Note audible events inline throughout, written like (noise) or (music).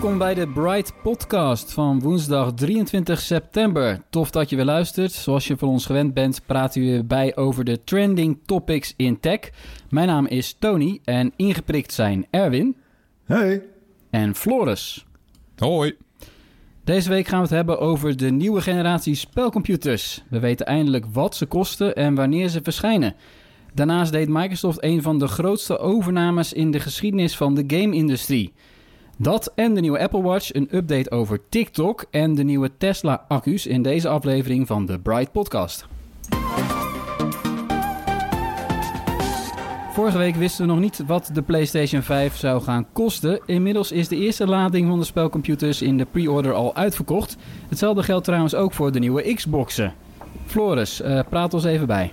Welkom bij de Bright Podcast van woensdag 23 september. Tof dat je weer luistert. Zoals je van ons gewend bent, praten we bij over de trending topics in tech. Mijn naam is Tony en ingeprikt zijn Erwin Hey. en Floris. Hoi. Deze week gaan we het hebben over de nieuwe generatie spelcomputers. We weten eindelijk wat ze kosten en wanneer ze verschijnen. Daarnaast deed Microsoft een van de grootste overnames in de geschiedenis van de game-industrie. Dat en de nieuwe Apple Watch, een update over TikTok en de nieuwe Tesla-accu's in deze aflevering van de Bright Podcast. Vorige week wisten we nog niet wat de PlayStation 5 zou gaan kosten. Inmiddels is de eerste lading van de spelcomputers in de pre-order al uitverkocht. Hetzelfde geldt trouwens ook voor de nieuwe Xboxen. Floris, eh, praat ons even bij.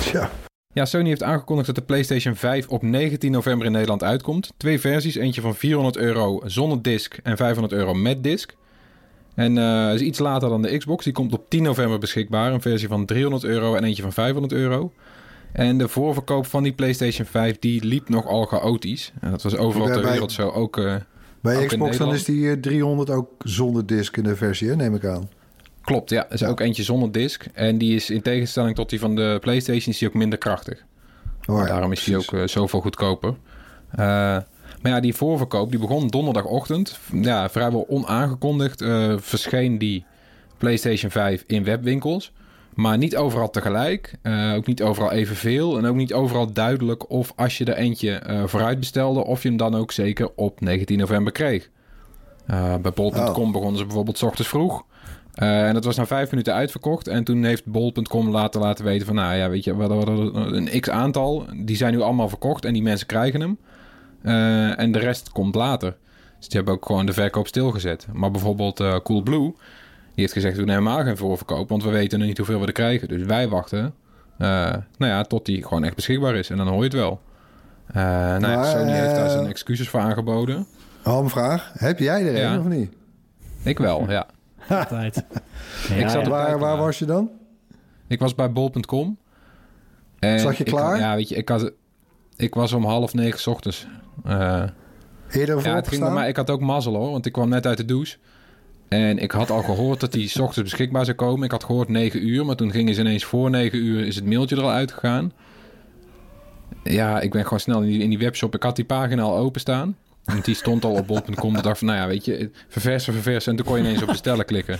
Tja. Ja, Sony heeft aangekondigd dat de PlayStation 5 op 19 november in Nederland uitkomt. Twee versies, eentje van 400 euro zonder disc en 500 euro met disc. En eh is iets later dan de Xbox. Die komt op 10 november beschikbaar. Een versie van 300 euro en eentje van 500 euro. En de voorverkoop van die PlayStation 5 die liep nogal chaotisch. En dat was overal ter wereld zo. Ook, eh, Bij Ook Xbox dan is die eh, 300 ook zonder disc in de versie, hè, neem ik aan. Klopt, ja. Er is ook eentje zonder disc. En die is in tegenstelling tot die van de PlayStation is die ook minder krachtig. Oh, ja, Daarom is die precies. ook eh, zoveel goedkoper. Eh, maar ja, die voorverkoop die begon donderdagochtend. Ja, vrijwel onaangekondigd eh, verscheen die PlayStation 5 in webwinkels. Maar niet overal tegelijk. ook niet overal evenveel. En ook niet overal duidelijk of als je er eentje eh, vooruit bestelde... of je hem dan ook zeker op 19 november kreeg. Bij bol.com Oh. begonnen ze bijvoorbeeld 's ochtends vroeg. Eh, en dat was na vijf minuten uitverkocht. En toen heeft bol.com later laten weten van... nou ja, weet je, we hadden- een x-aantal. Die zijn nu allemaal verkocht en die mensen krijgen hem. Eh, en de rest komt later. Dus die hebben ook gewoon de verkoop stilgezet. Maar bijvoorbeeld eh Coolblue... die heeft gezegd, we doen helemaal geen voorverkoop... want we weten nog niet hoeveel we er krijgen. Dus wij wachten nou ja, tot die gewoon echt beschikbaar is. En dan hoor je het wel. Nou, Maar, Sony heeft daar zijn excuses voor aangeboden. Oh, een vraag. Heb jij er Ja. een of niet? Ik wel, ja. (laughs) Altijd. Ik zat waar waar maar- was je dan? Ik was bij bol.com. En Zat je ik- klaar? ja, weet je, ik, had, ik was om half negen 's ochtends. Eh, Eerder voor ja, het ging mij, ik had ook mazzel hoor, want ik kwam net uit de douche. En ik had al gehoord dat die 's ochtends beschikbaar zou komen. Ik had gehoord 9 uur, maar toen gingen ze ineens voor 9 uur is het mailtje er al uitgegaan. Ja, ik ben gewoon snel in die, in die webshop. Ik had die pagina al openstaan. Want die stond al op bol.com. Ik dacht van, nou ja, weet je, verversen, verversen. En toen kon je ineens op bestellen klikken.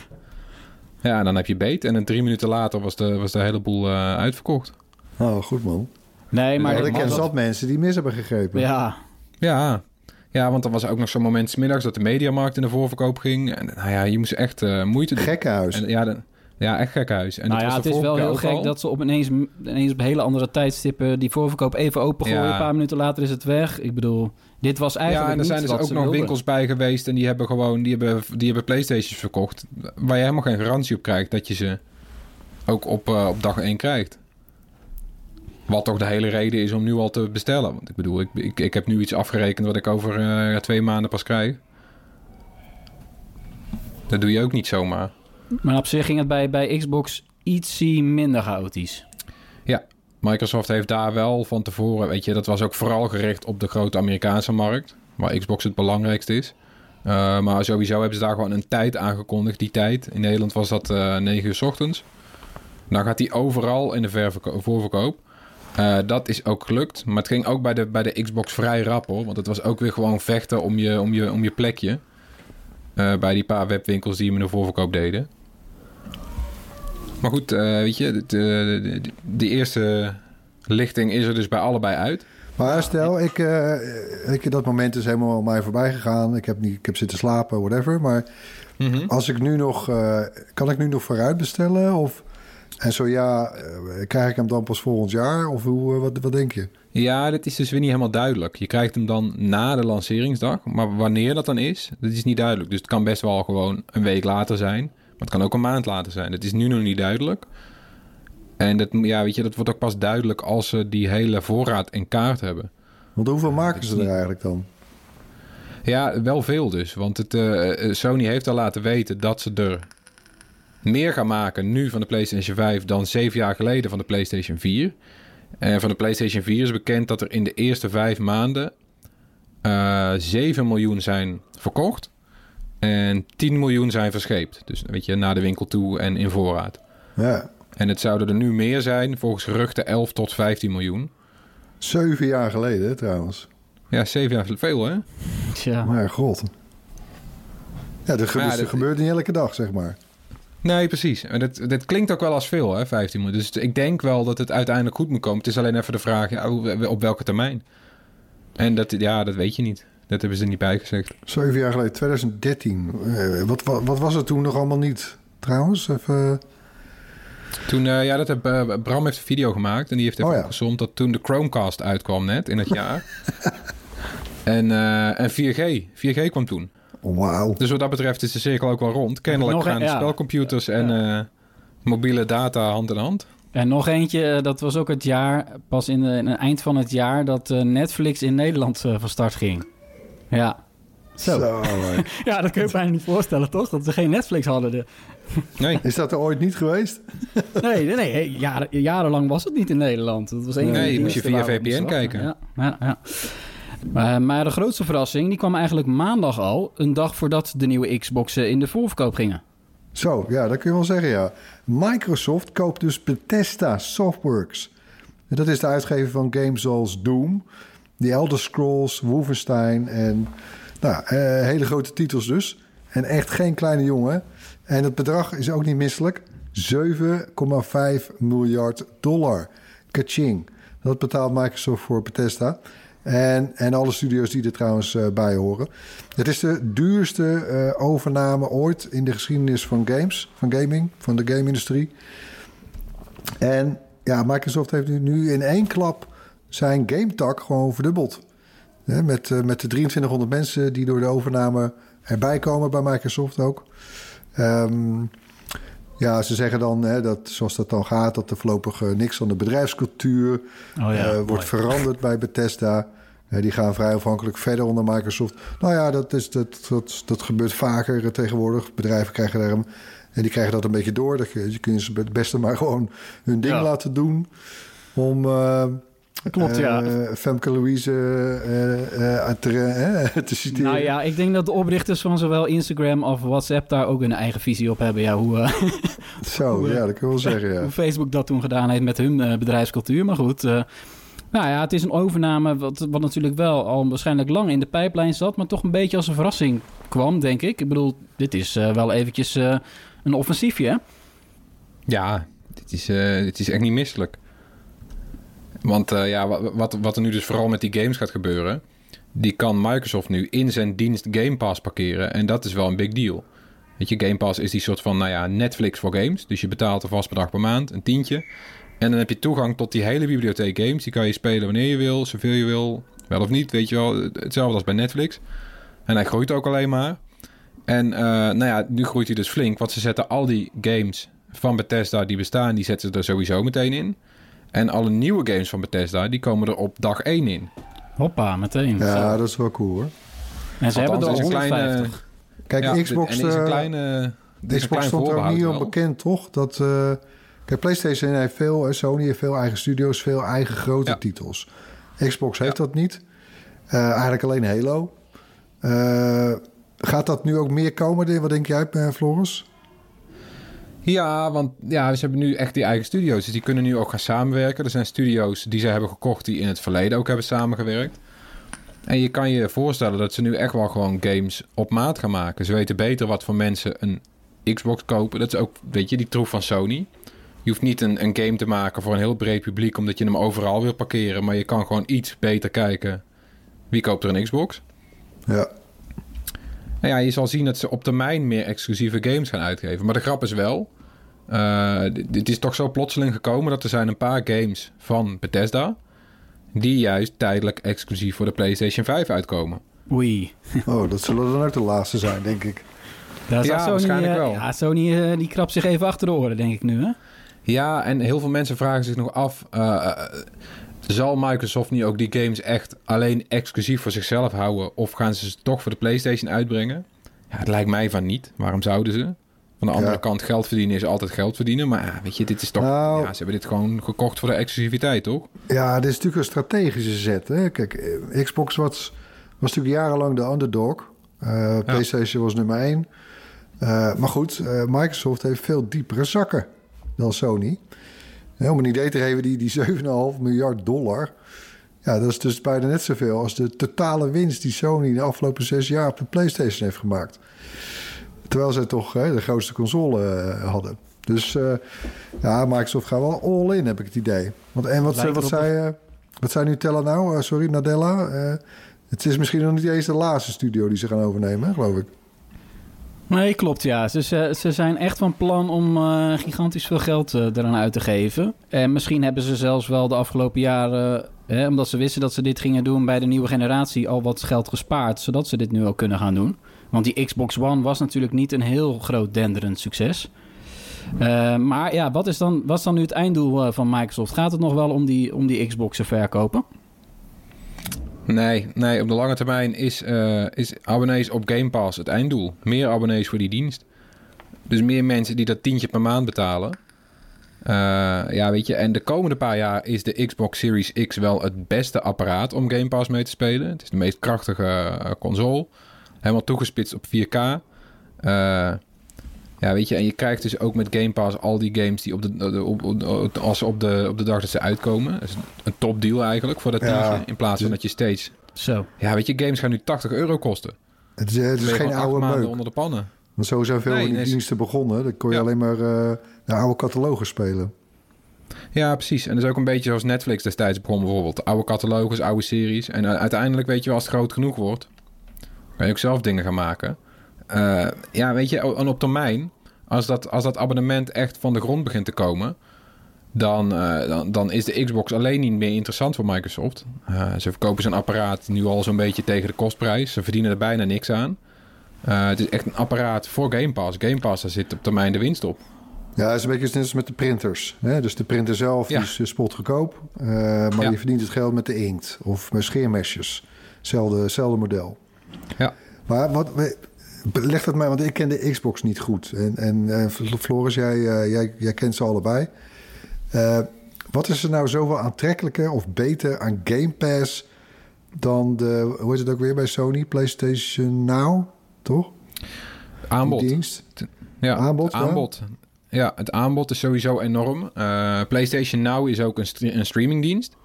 Ja, en dan heb je beet. En dan drie minuten later was de, was de hele boel eh, uitverkocht. Oh, goed man. Nee, maar... Ik ken dat- zat mensen die mis hebben gegrepen. Ja, Ja. ja, want er was ook nog zo'n moment 's middags dat de mediamarkt in de voorverkoop ging. En nou ja, je moest echt eh, moeite doen. Gekkenhuis. En, ja, de- ja, echt gekhuis. En nou dat ja, was het de is wel heel gek al. dat ze op ineens, ineens op hele andere tijdstippen die voorverkoop even opengooien. Ja. Een paar minuten later is het weg. Ik bedoel, dit was eigenlijk Ja, en er zijn dus ook nog wilden. winkels bij geweest en die hebben gewoon die hebben, die hebben Playstations verkocht. Waar je helemaal geen garantie op krijgt dat je ze ook op, eh, op dag 1 krijgt. Wat toch de hele reden is om nu al te bestellen. Want ik bedoel, ik, ik, ik heb nu iets afgerekend wat ik over eh, twee maanden pas krijg. Dat doe je ook niet zomaar. Maar op zich ging het bij, bij Xbox ietsie minder chaotisch. Microsoft heeft daar wel van tevoren, weet je, dat was ook vooral gericht op de grote Amerikaanse markt, waar Xbox het belangrijkste is. Uh, maar sowieso hebben ze daar gewoon een tijd aangekondigd, die tijd. In Nederland was dat uh, 9 uur s ochtends. Dan gaat die overal in de voorverkoop. Uh, dat is ook gelukt. Maar het ging ook bij de, bij de Xbox vrij rap hoor. Want het was ook weer gewoon vechten om je, om je, om je plekje. Bij die paar webwinkels die hem in de voorverkoop deden. Maar goed, uh, weet je, de, de, de, de, eerste lichting is er dus bij allebei uit. Maar stel, ik, eh, ik, dat moment is helemaal aan mij voorbij gegaan. Ik heb, niet, ik heb zitten slapen, whatever. Maar Mhm. als ik nu nog, eh, kan ik nu nog vooruit bestellen? Of, en zo ja, eh, krijg ik hem dan pas volgend jaar? Of hoe, eh, wat, wat denk je? Ja, dit is dus weer niet helemaal duidelijk. Je krijgt hem dan na de lanceringsdag. Maar wanneer dat dan is, dat is niet duidelijk. Dus het kan best wel gewoon een week later zijn. Het kan ook een maand later zijn. Dat is nu nog niet duidelijk. En dat, ja, weet je, dat wordt ook pas duidelijk als ze die hele voorraad in kaart hebben. Want hoeveel maken ze er eigenlijk dan? Ja, wel veel dus. Want het, eh, eh, Sony heeft al laten weten dat ze er meer gaan maken nu van de PlayStation 5 dan zeven jaar geleden van de PlayStation 4. En van de PlayStation 4 is bekend dat er in de eerste vijf maanden eh 7 miljoen zijn verkocht. En 10 miljoen zijn verscheept. Dus weet je, naar de winkel toe en in voorraad. Ja, En het zouden er nu meer zijn, volgens geruchten 11 tot 15 miljoen. zeven jaar geleden hè, trouwens. Ja, zeven jaar veel hè? Tja. Maar god. Ja, dat, gebeurt, dat- dat gebeurt niet elke dag, zeg maar. Nee, precies. En dit, dit klinkt ook wel als veel, hè, 15 miljoen. Dus ik denk wel dat het uiteindelijk goed moet komen. Het is alleen even de vraag, ja, hoe- op welke termijn? En dat, ja, dat weet je niet. Dat hebben ze er niet bij gezegd. Zeven jaar geleden, 2013. Eh, wat, wat, wat was het toen nog allemaal niet? Trouwens, even... Toen, eh, ja, dat heb, eh, Bram heeft een video gemaakt en die heeft even Oh ja. opgezomd dat toen de Chromecast uitkwam net in het jaar. (laughs) en, eh, en 4G. 4G kwam toen. Wauw. Dus wat dat betreft is de cirkel ook wel rond. Kennelijk Nog een- gaan ja. spelcomputers en eh, mobiele data hand in hand. En nog eentje, eh, dat was ook het jaar, pas in, de, in het eind van het jaar, dat eh, Netflix in Nederland eh, van start ging. Ja. Zo. (laughs) Ja, dat kun je bijna niet voorstellen, toch? Dat ze geen Netflix hadden. De- Nee, Is dat er ooit niet geweest? Nee, nee, nee. jaren, jarenlang was het niet in Nederland. Dat was de Nee, moest je via VPN kijken. Ja, ja, ja. Maar, maar de grootste verrassing, die kwam eigenlijk maandag al. Een dag voordat de nieuwe Xboxen in de voorverkoop gingen. Zo, ja, dat kun je wel zeggen, ja. Microsoft koopt dus Bethesda Softworks. En dat is de uitgever van games zoals Doom, The Elder Scrolls, Wolfenstein en nou, eh, hele grote titels dus. En echt geen kleine jongen. En het bedrag is ook niet misselijk. 7,5 miljard dollar. Kaching. Dat betaalt Microsoft voor Bethesda. En, en alle studio's die er trouwens eh, bij horen. Het is de duurste eh, overname ooit in de geschiedenis van games, van gaming, van de game-industrie. En ja, Microsoft heeft nu, nu in één klap zijn game-tak gewoon verdubbeld. Met, eh, met de 2300 mensen die door de overname erbij komen bij Microsoft ook. Ehm, ja, ze zeggen dan, hè, dat, zoals dat dan gaat, dat er voorlopig eh, niks van de bedrijfscultuur Oh eh, wordt veranderd bij Bethesda. Eh, die gaan vrij afhankelijk verder onder Microsoft. Nou ja, dat, is, dat, dat, dat gebeurt vaker tegenwoordig. Bedrijven krijgen daar een, en die krijgen dat een beetje door. Dat je, je kunt ze het beste maar gewoon hun ding Ja. laten doen. Om Klopt, ja. eh, Femke Louise eh, eh, te, te citeren. Nou ja, ik denk dat de oprichters van zowel Instagram of WhatsApp daar ook een eigen visie op hebben. Ja, hoe, eh, (laughs) Zo, hoe, ja, dat kun je wel zeggen. Ja. hoe Facebook dat toen gedaan heeft met hun eh, bedrijfscultuur. Maar goed, eh, nou ja, het is een overname wat, wat natuurlijk wel al waarschijnlijk lang in de pijplijn zat, maar toch een beetje als een verrassing kwam, denk ik. Ik bedoel, dit is eh, wel eventjes eh, een offensiefje, hè? Ja, dit is, dit is echt niet misselijk. Want eh, ja, wa- wat, wat er nu dus vooral met die games gaat gebeuren... die kan Microsoft nu in zijn dienst Game Pass parkeren. En dat is wel een big deal. Weet je, Game Pass is die soort van, nou ja, Netflix voor games. Dus je betaalt een vast bedrag per maand, een tientje. En dan heb je toegang tot die hele bibliotheek games. Die kan je spelen wanneer je wil, zoveel je wil. Wel of niet, weet je wel. Hetzelfde als bij Netflix. En hij groeit ook alleen maar. En eh, nou ja, nu groeit hij dus flink. Want ze zetten al die games van Bethesda die bestaan, die zetten ze er sowieso meteen in. En alle nieuwe games van Bethesda, die komen er op dag 1 in. Hoppa, meteen. ja, Zo. dat is wel cool hoor. en ze hebben er al Althans, dit is een 150. Kijk, Ja, Xbox, En is een eh, kleine... dit is een Xbox klein stond er ook niet onbekend, toch? Dat, eh, kijk, PlayStation heeft veel, eh, Sony heeft veel eigen studio's, veel eigen grote Ja. titels. Xbox heeft dat niet. Eh, eigenlijk alleen Halo. Eh, gaat dat nu ook meer komen? Wat denk jij, Floris? Ja, want ja, ze hebben nu echt die eigen studio's. Dus die kunnen nu ook gaan samenwerken. Er zijn studio's die ze hebben gekocht die in het verleden ook hebben samengewerkt. En je kan je voorstellen dat ze nu echt wel gewoon games op maat gaan maken. Ze weten beter wat voor mensen een Xbox kopen. Dat is ook, weet je, die troef van Sony. Je hoeft niet een, een game te maken voor een heel breed publiek... omdat je hem overal wil parkeren. Maar je kan gewoon iets beter kijken. Wie koopt er een Xbox? Ja. Nou ja, je zal zien dat ze op termijn meer exclusieve games gaan uitgeven. Maar de grap is wel... eh, dit- dit is toch zo plotseling gekomen... dat er zijn een paar games van Bethesda... die juist tijdelijk exclusief voor de PlayStation 5 uitkomen. Oei. (laughs) Oh, dat zullen dan ook de laatste zijn, denk ik. Daar Ja, Sony, waarschijnlijk eh, wel. Ja, Sony eh, die krabt zich even achter de oren, denk ik nu, hè? Ja, en heel veel mensen vragen zich nog af... zal Microsoft nu ook die games echt alleen exclusief voor zichzelf houden... of gaan ze ze toch voor de PlayStation uitbrengen? Ja, het lijkt mij van niet. Waarom zouden ze? Van de andere Ja. kant, geld verdienen is altijd geld verdienen. Maar weet je, dit is toch... Nou- ja, ze hebben dit gewoon gekocht voor de exclusiviteit, toch? Ja, dit is natuurlijk een strategische zet. Hè? Kijk, eh, Xbox was, was natuurlijk jarenlang de underdog. Eh, PlayStation was nummer één. Eh, maar goed, Microsoft heeft veel diepere zakken dan Sony. Om een idee te geven, die, die 7,5 miljard dollar... Ja, dat is dus bijna net zoveel als de totale winst die Sony de afgelopen zes jaar op de PlayStation heeft gemaakt. Terwijl zij toch hè, de grootste console eh, hadden. Dus eh, ja, Microsoft gaat wel all in, heb ik het idee. Want, en wat, Lijkt wat, zei, eh, wat zei Nutella nou? Sorry, Nadella. Het is misschien nog niet eens de laatste studio die ze gaan overnemen, hè, geloof ik. Nee, klopt, ja. Ze, ze, ze zijn echt van plan om eh, gigantisch veel geld eh, eraan uit te geven. En misschien hebben ze zelfs wel de afgelopen jaren... Hè, omdat ze wisten dat ze dit gingen doen bij de nieuwe generatie... al wat geld gespaard, zodat ze dit nu ook kunnen gaan doen. Want die Xbox One was natuurlijk niet een heel groot denderend succes. Eh, maar ja, wat is, dan, wat is dan nu het einddoel van Microsoft? Gaat het nog wel om die, om die Xbox te verkopen? Nee, nee, op de lange termijn is, eh, is abonnees op Game Pass het einddoel. Meer abonnees voor die dienst. Dus meer mensen die dat tientje per maand betalen. Eh, ja, weet je, en de komende paar jaar is de Xbox Series X wel het beste apparaat om Game Pass mee te spelen. Het is de meest krachtige eh, console. Helemaal toegespitst op 4K. Eh, ja, weet je, en je krijgt dus ook met Game Pass al die games die op de, de- op, op- als op de, op de dag dat ze uitkomen. Dat is een topdeal eigenlijk voor dat Ja. tientje. In plaats van dat je steeds Zo. ja, weet je, games gaan nu 80 euro kosten. Het is, het geen oude maanden meuk. onder de pannen. Want zo zijn veel Nee, van die nee, diensten begonnen. Dan kon je Ja. alleen maar eh, de oude catalogus spelen. Ja, precies. En dat is ook een beetje zoals Netflix destijds begon bijvoorbeeld. Oude catalogus, oude series. En uiteindelijk, weet je wel, als het groot genoeg wordt... kan je ook zelf dingen gaan maken. Eh, ja, weet je, en op termijn... Als dat, als dat abonnement echt van de grond begint te komen... Dan, eh, dan, dan is de Xbox alleen niet meer interessant voor Microsoft. Eh, ze verkopen zijn apparaat nu al zo'n beetje tegen de kostprijs. Ze verdienen er bijna niks aan. Het is echt een apparaat voor Game Pass. Game Pass, daar zit op termijn de winst op. Ja, is een beetje net als met de printers. Hè? Dus de printer zelf Ja. is spotgoedkoop. Eh maar Ja. je verdient het geld met de inkt. Of met scheermesjes. Zelfde, zelfde model. Ja. Maar wat, leg dat mij, want ik ken de Xbox niet goed. En, en eh, Floris, jij, eh, jij, jij kent ze allebei. Eh, wat is er nou zoveel aantrekkelijker of beter aan Game Pass dan de, hoe is het ook weer bij Sony? PlayStation Now, toch? Aanbod. Die dienst. Ja, Aanbod, ja? aanbod. Ja, het aanbod is sowieso enorm. PlayStation Now is ook een, een streamingdienst.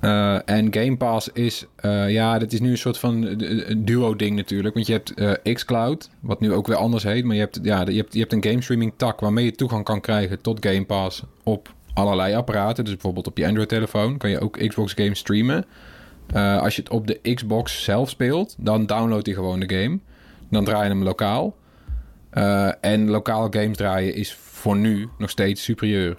Eh, en Game Pass is, eh, ja, dat is nu een soort van eh, duo-ding natuurlijk. Want je hebt eh, xCloud, wat nu ook weer anders heet. Maar je hebt, ja, je hebt, je hebt een game streaming tak waarmee je toegang kan krijgen tot Game Pass op allerlei apparaten. Dus bijvoorbeeld op je Android-telefoon kan je ook Xbox games streamen. Als je het op de Xbox zelf speelt, dan download je gewoon de game. Dan draai je hem lokaal. En lokaal games draaien is voor nu nog steeds superieur.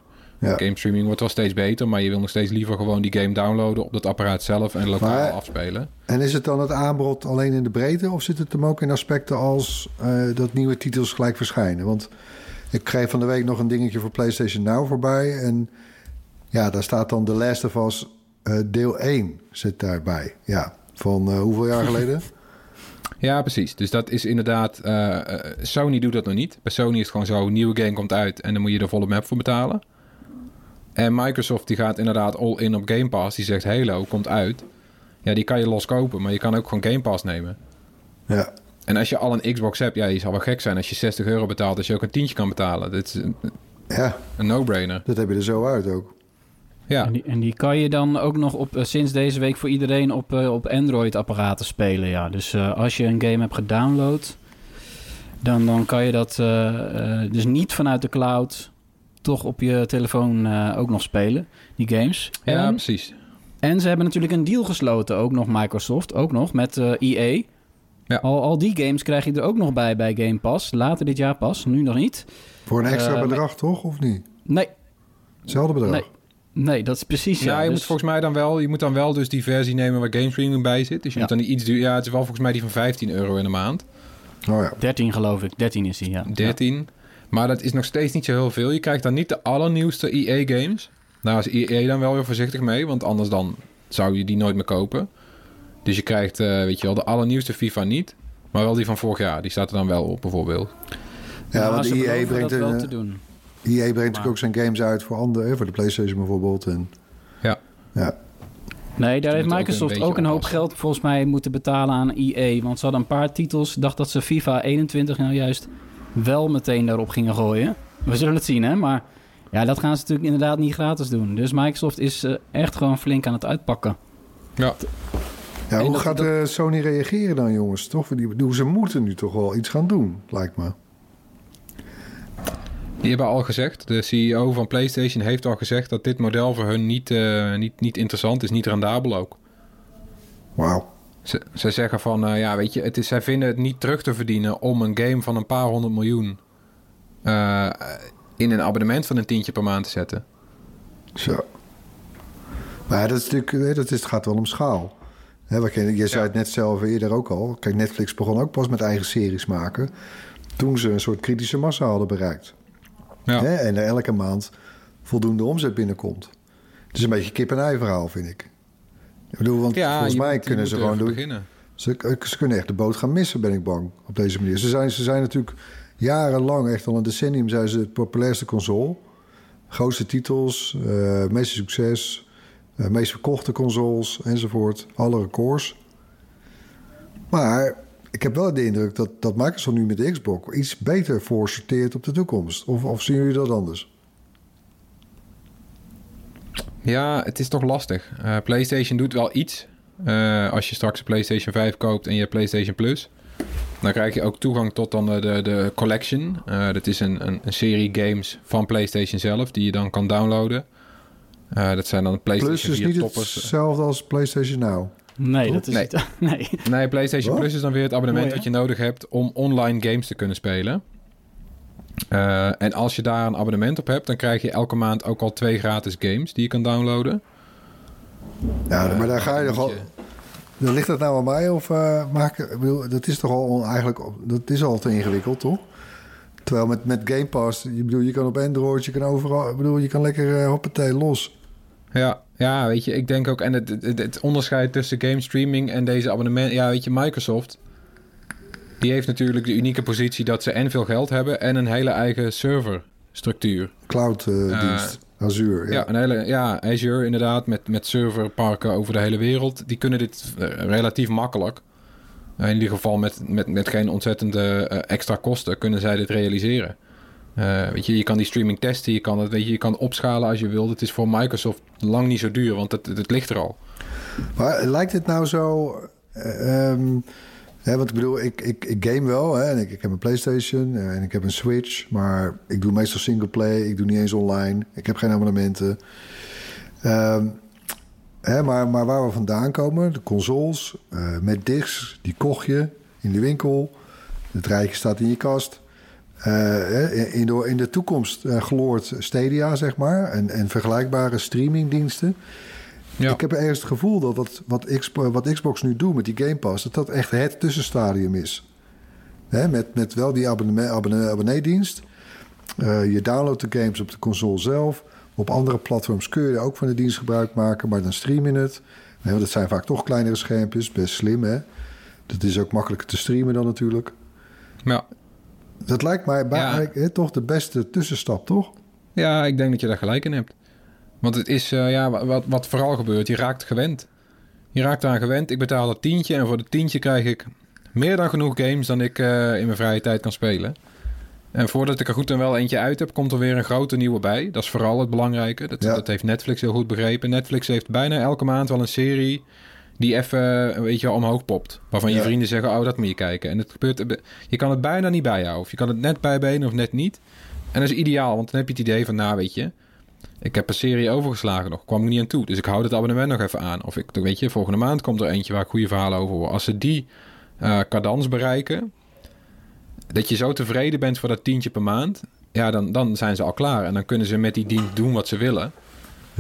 Ja. Game streaming wordt wel steeds beter, maar je wil nog steeds liever gewoon die game downloaden op dat apparaat zelf en lokaal Maar- afspelen. En is het dan het aanbod alleen in de breedte of zit het hem ook in aspecten als eh, dat nieuwe titels gelijk verschijnen? Want ik kreeg van de week nog een dingetje voor PlayStation Now voorbij. En ja, daar staat dan The Last of Us eh, deel 1 zit daarbij. Ja, van eh, hoeveel jaar geleden? (laughs) Ja, precies. Dus dat is inderdaad. Sony doet dat nog niet. Bij Sony is het gewoon zo: een nieuwe game komt uit en dan moet je er volle map voor betalen. En Microsoft die gaat inderdaad all in op Game Pass. Die zegt Halo komt uit. Ja, die kan je los kopen, maar je kan ook gewoon Game Pass nemen. Ja, En als je al een Xbox hebt, ja, je zal wel gek zijn als je 60 euro betaalt, als je ook een tientje kan betalen. Dit is een, ja een no-brainer. dat heb je er zo uit ook. Ja, En, die, en die kan je dan ook nog op, eh, sinds deze week voor iedereen op, eh, op Android-apparaten spelen. Ja. Dus eh, als je een game hebt gedownload, dan, dan kan je dat dus niet vanuit de cloud toch op je telefoon eh, ook nog spelen, die games. Ja, En, precies. en ze hebben natuurlijk een deal gesloten, ook nog Microsoft, ook nog met eh EA. Ja. Al, al die games krijg je er ook nog bij bij Game Pass. Later dit jaar pas, nu nog niet. Voor een extra Eh, bedrag, toch? Of niet? Nee, Hetzelfde bedrag. Nee. nee, dat is precies Ja, ja. je dus- moet volgens mij dan wel, je moet dan wel dus die versie nemen waar game streaming bij zit. Dus je Ja. moet dan niet iets duur. Ja, het is wel volgens mij die van 15 euro in de maand. Oh ja. 13 geloof ik, 13 is die, ja. 13. Maar dat is nog steeds niet zo heel veel. Je krijgt dan niet de allernieuwste EA-games. Daar is EA dan wel weer voorzichtig mee, want anders dan zou je die nooit meer kopen. Dus je krijgt, eh, weet je wel, de allernieuwste FIFA niet. Maar wel die van vorig jaar. Die staat er dan wel op, bijvoorbeeld. Ja, want ze EA beloven brengt, een, te doen. EA brengt natuurlijk Maar- ook zijn games uit voor anderen, hè, voor de PlayStation bijvoorbeeld. En, Ja. ja. Nee, daar heeft moeten ook Microsoft een ook, een hoop geld volgens mij moeten betalen aan EA. Want ze hadden een paar titels. Ik dacht dat ze FIFA 21 nou juist wel meteen daarop gingen gooien. We zullen het zien, hè. Maar ja, dat gaan ze natuurlijk inderdaad niet gratis doen. Dus Microsoft is eh, echt gewoon flink aan het uitpakken. Ja. Ja, En hoe dat- gaat dat- eh, Sony reageren dan, jongens? Toch? Die, bedoel, ze moeten nu toch wel iets gaan doen, lijkt me. Die hebben al gezegd, de CEO van PlayStation heeft al gezegd dat dit model voor hun niet, eh, niet, niet interessant is, niet rendabel ook. Wauw. Ze, ze zeggen van, eh, ja, weet je, het is, zij vinden het niet terug te verdienen om een game van een paar honderd miljoen eh, in een abonnement van een tientje per maand te zetten. Zo. Maar dat, is natuurlijk, eh, dat is, het gaat wel om schaal. Je, je zei het net zelf eerder ook al. Kijk, Netflix begon ook pas met eigen series maken... toen ze een soort kritische massa hadden bereikt. Ja, en er elke maand voldoende omzet binnenkomt. Het is een beetje kip-en-ei verhaal, vind ik. Ik bedoel, want ja volgens mij moet- kunnen ze gewoon doen... beginnen. Ze, ze kunnen echt de boot gaan missen, ben ik bang, op deze manier. Ze zijn, ze zijn natuurlijk jarenlang, echt al een decennium... zijn ze het populairste console. Grootste titels, eh meeste succes... eh, meest verkochte consoles enzovoort. Alle records. Maar ik heb wel de indruk dat, dat Microsoft nu met de Xbox... iets beter voor sorteert op de toekomst. Of, of zien jullie dat anders? Ja, het is toch lastig. Eh, PlayStation doet wel iets. Eh, als je straks een PlayStation 5 koopt en je hebt PlayStation Plus... dan krijg je ook toegang tot dan de, de, de Collection. Eh, dat is een, een, een serie games van PlayStation zelf... die je dan kan downloaden. Eh, dat zijn dan PlayStation Plus is 4 niet toppers. hetzelfde als PlayStation Now. Nee, dat is Nee. niet... (laughs) Nee. Nee, PlayStation? Plus is dan weer het abonnement Mooi, wat je nodig hebt om online games te kunnen spelen. Eh, en als je daar een abonnement op hebt, dan krijg je elke maand ook al twee gratis games die je kan downloaden. Ja, maar daar ga je dan toch al... Dan ligt dat nou aan mij of? Ik bedoel, dat is toch al eigenlijk dat is al te ingewikkeld, toch? Terwijl met, met Game Pass, je bedoel, je kan op Android, je kan overal, ik bedoel, je kan lekker uh, hoppatee los. Ja, ja, weet je, ik denk ook, en het, het, het onderscheid tussen game streaming en deze abonnement, ja, weet je, Microsoft, die heeft natuurlijk de unieke positie dat ze en veel geld hebben en een hele eigen serverstructuur. Cloud uh, dienst, Azure. Ja. Ja, een hele, ja, Azure inderdaad, met, met serverparken over de hele wereld. Die kunnen dit uh, relatief makkelijk. In ieder geval met, met, met geen ontzettende extra kosten kunnen zij dit realiseren. Uh, weet je, je kan die streaming testen, je kan het, weet je, je kan opschalen als je wilt. Het is voor Microsoft lang niet zo duur, want het, het ligt er al. Maar lijkt het nou zo... Um, hè, want ik bedoel, ik, ik, ik game wel. Hè, en ik, ik heb een PlayStation en ik heb een Switch. Maar ik doe meestal singleplay. Ik doe niet eens online. Ik heb geen abonnementen. Um, hè, maar, maar waar we vandaan komen, de consoles uh, met discs, die kocht je in de winkel. Het rijtje staat in je kast. Uh, in, de, in de toekomst uh, Stadia, zeg maar. En, en vergelijkbare streamingdiensten. Ja. Ik heb ergens het gevoel dat wat, wat, Xbox, wat Xbox nu doet met die Game Pass... dat dat echt het tussenstadium is. Hè, met, met wel die abonnee, abonnee, abonneedienst. Uh, je downloadt de games op de console zelf. Op andere platforms kun je ook van de dienst gebruik maken... maar dan stream je het. Nee, dat zijn vaak toch kleinere schermpjes. Best slim, hè? Dat is ook makkelijker te streamen dan natuurlijk. Ja. Dat lijkt mij ja. toch de beste tussenstap, toch? Ja, ik denk dat je daar gelijk in hebt. Want het is, uh, ja, wat, wat vooral gebeurt, je raakt gewend. Je raakt eraan gewend. Ik betaal dat tientje en voor dat tientje krijg ik meer dan genoeg games dan ik uh, in mijn vrije tijd kan spelen. En voordat ik er goed en wel eentje uit heb, komt er weer een grote nieuwe bij. Dat is vooral het belangrijke. Dat, ja. dat heeft Netflix heel goed begrepen. Netflix heeft bijna elke maand wel een serie die even, weet je, omhoog popt. Waarvan ja. je vrienden zeggen, oh, dat moet je kijken. En het gebeurt, je kan het bijna niet bijhouden. Of je kan het net bijbenen of net niet. En dat is ideaal, want dan heb je het idee van, nou weet je, ik heb een serie overgeslagen nog, kwam ik niet aan toe. Dus ik hou het abonnement nog even aan. Of ik, weet je, volgende maand komt er eentje waar ik goede verhalen over hoor. Als ze die uh, cadans bereiken, dat je zo tevreden bent voor dat tientje per maand, ja, dan, dan zijn ze al klaar. En dan kunnen ze met die dienst doen wat ze willen.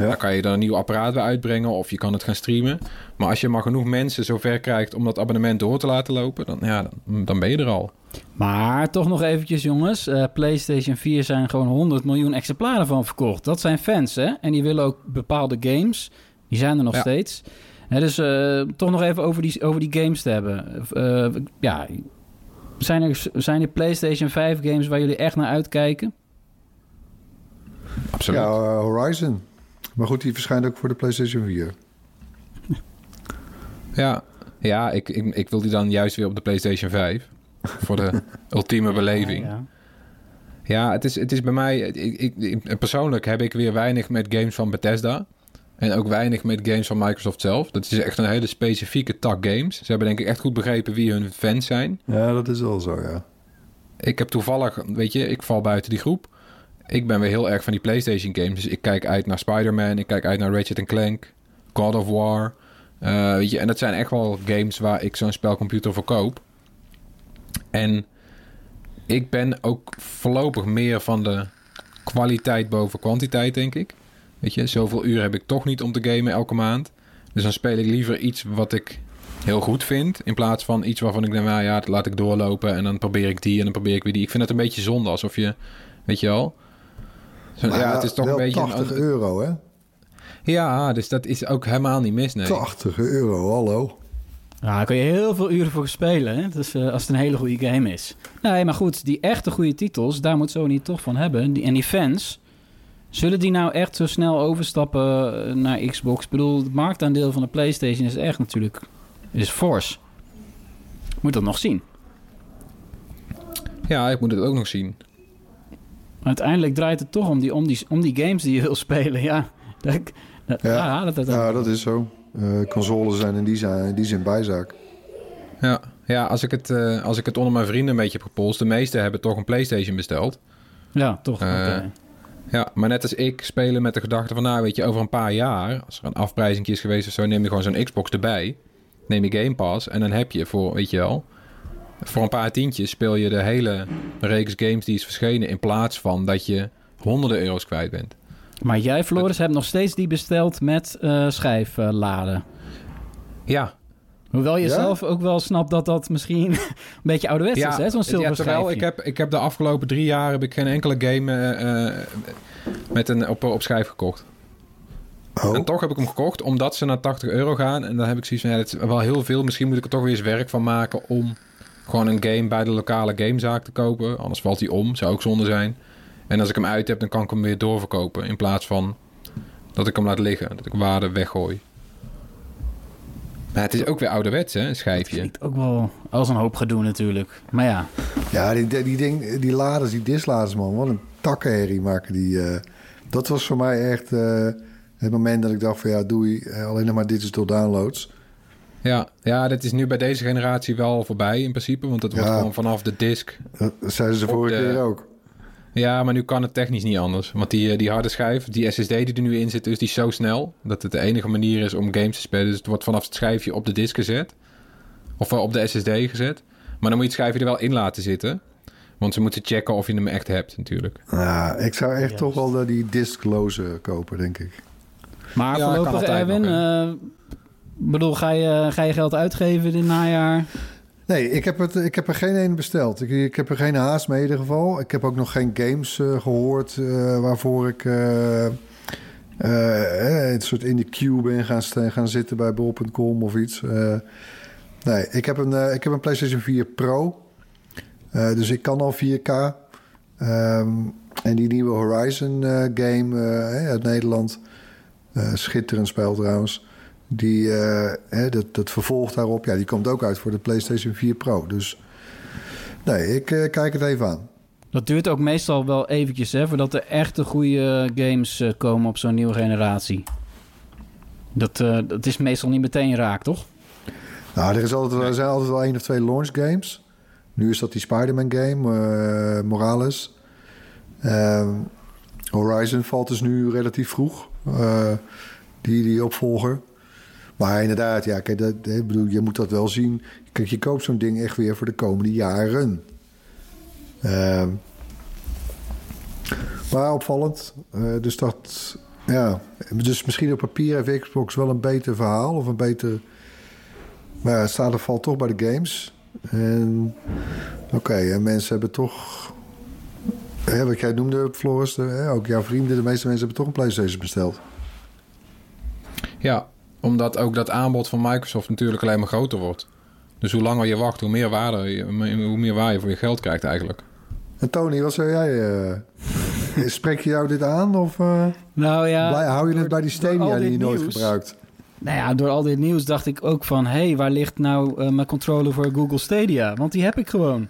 Ja. Dan kan je er een nieuw apparaat bij uitbrengen of je kan het gaan streamen. Maar als je maar genoeg mensen zover krijgt om dat abonnement door te laten lopen, dan, ja, dan, dan ben je er al. Maar toch nog eventjes, jongens. Uh, PlayStation 4 zijn gewoon 100 miljoen exemplaren van verkocht. Dat zijn fans, hè? En die willen ook bepaalde games. Die zijn er nog steeds. dus uh, toch nog even over die, over die games te hebben. Uh, ja, zijn er, zijn er PlayStation 5 games waar jullie echt naar uitkijken? Absoluut. Ja, Horizon. Maar goed, die verschijnt ook voor de PlayStation 4. Ja, ja ik, ik, ik wil die dan juist weer op de PlayStation 5. Voor de (laughs) ultieme beleving. Ja, ja. het, is, het is bij mij... Ik, ik, persoonlijk heb ik weer weinig met games van Bethesda. En ook weinig met games van Microsoft zelf. Dat is echt een hele specifieke tak games. Ze hebben denk ik echt goed begrepen wie hun fans zijn. Ja, dat is wel zo, ja. Ik heb toevallig, weet je, ik val buiten die groep. Ik ben weer heel erg van die PlayStation games. Dus ik kijk uit naar Spider-Man, ik kijk uit naar Ratchet Clank, God of War. Uh, weet je, en dat zijn echt wel games waar ik zo'n spelcomputer voor koop. En ik ben ook voorlopig meer van de kwaliteit boven kwantiteit, denk ik. Weet je, zoveel uur heb ik toch niet om te gamen elke maand. Dus dan speel ik liever iets wat ik heel goed vind. In plaats van iets waarvan ik denk, nou ja, dat laat ik doorlopen. En dan probeer ik die en dan probeer ik weer die. Ik vind het een beetje zonde. Alsof je, weet je wel. Ja, het is toch een beetje. 80 euro, hè? Ja, dus dat is ook helemaal niet mis. Nee. 80 euro, hallo. Ja, daar kun je heel veel uren voor spelen. Hè? Dus, uh, als het een hele goede game is. Nee, maar goed, die echte goede titels, daar moet Sony toch van hebben. Die, en die fans, zullen die nou echt zo snel overstappen eh, naar Xbox? Ik bedoel, het marktaandeel van de PlayStation is echt natuurlijk is force. Moet dat nog zien. Ja, ik moet het ook nog zien. Uiteindelijk draait het toch om die, om die, om die games die je wil spelen. Ja, dat, dat, ja. dat, ja, dat is zo. Uh, consoles zijn in die, zijn, die zin bijzaak. Ja, ja als, ik het, uh, als ik het onder mijn vrienden een beetje heb gepolst... de meesten hebben toch een PlayStation besteld. Ja, toch. Uh, Ja, maar net als ik spelen met de gedachte van... nou, weet je, over een paar jaar... als er een afprijzing is geweest of zo... neem je gewoon zo'n Xbox erbij. Neem je Game Pass en dan heb je voor, weet je wel... voor een paar tientjes speel je de hele reeks games die is verschenen... in plaats van dat je honderden euro's kwijt bent. Maar jij, Floris, hebt nog steeds die besteld met uh, schijfladen. ja. Hoewel je zelf ook wel snapt dat dat misschien (laughs) een beetje ouderwets ja, is, hè? Zo'n zilver ja, ik heb, ik heb de afgelopen drie jaar heb ik geen enkele game uh, met een, op, op schijf gekocht. Oh. En toch heb ik hem gekocht, omdat ze naar 80 euro gaan. En dan heb ik zoiets van, ja, dat is wel heel veel. Misschien moet ik er toch weer eens werk van maken om gewoon een game bij de lokale gamezaak te kopen. Anders valt hij om, zou ook zonde zijn. En als ik hem uit heb, dan kan ik hem weer doorverkopen. In plaats van dat ik hem laat liggen. Dat ik waarde weggooi. Maar het is ook weer ouderwets, hè, een schijfje. Het ook wel als een hoop gedoe natuurlijk. Maar ja. Ja, die, die, die, die laders, die disladers, man. Wat een takkenherrie maken die. Uh, dat was voor mij echt uh, het moment dat ik dacht van... ja, doei, uh, alleen nog maar digital downloads. Ja, ja, dat is nu bij deze generatie wel voorbij in principe. Want dat wordt gewoon vanaf de disk. Dat zeiden ze vorige keer ook. Ja, maar nu kan het technisch niet anders. Want die, eh, die harde schijf, die SSD die er nu in zit, dus die is zo snel... dat het de enige manier is om games te spelen. Dus het wordt vanaf het schijfje op de disk gezet. Of op de SSD gezet. Maar dan moet je het schijfje er wel in laten zitten. Want ze moeten checken of je hem echt hebt natuurlijk. Ja, ik zou echt toch wel die diskloze kopen, denk ik. Maar ja, voorlopig, Erwin... bedoel, ga je, ga je geld uitgeven dit najaar? Nee, ik heb, het, ik heb er geen een besteld. Ik, ik heb er geen haast mee in ieder geval. Ik heb ook nog geen games uh, gehoord uh, waarvoor ik uh, een soort in de queue ben gaan, gaan zitten bij bol.com of iets. nee, ik heb, een, ik heb een PlayStation 4 Pro. dus ik kan al 4K. Um, ehm, en die nieuwe Horizon game uit Nederland. schitterend spel trouwens. Die, uh, hè, dat, dat vervolg daarop, ja, die komt ook uit voor de PlayStation 4 Pro. Dus nee, ik uh, kijk het even aan. Dat duurt ook meestal wel eventjes, hè, voordat er echte goede games uh, komen op zo'n nieuwe generatie. Dat, dat is meestal niet meteen raak, toch? Nou, er, is altijd, er zijn altijd wel één of twee launch games. Nu is dat die Spider-Man game, Morales. Ehm, Horizon valt dus nu relatief vroeg. eh, die, die opvolger. Maar inderdaad, ja, kijk, dat, bedoel, je moet dat wel zien. Kijk, je koopt zo'n ding echt weer voor de komende jaren. Ehm, maar opvallend. Eh, dus dat, ja. Dus misschien op papier heeft Xbox wel een beter verhaal of een beter. Maar ja, het staat er valt toch bij de games. En oké, en mensen hebben toch. Wat jij noemde, Floris, hè, ook jouw vrienden, de meeste mensen hebben toch een PlayStation besteld. Ja, omdat ook dat aanbod van Microsoft natuurlijk alleen maar groter wordt. Dus hoe langer je wacht, hoe meer waarde, je- hoe meer waar je voor je geld krijgt eigenlijk. En Tony, wat zou jij. eh (laughs) spreek je jou dit aan of eh, Nou ja, blij- hou je het bij die Stadia die je nooit gebruikt? Nou ja, door al dit nieuws dacht ik ook van... hé, hey, waar ligt nou eh, mijn controller voor Google Stadia? Want die heb ik gewoon.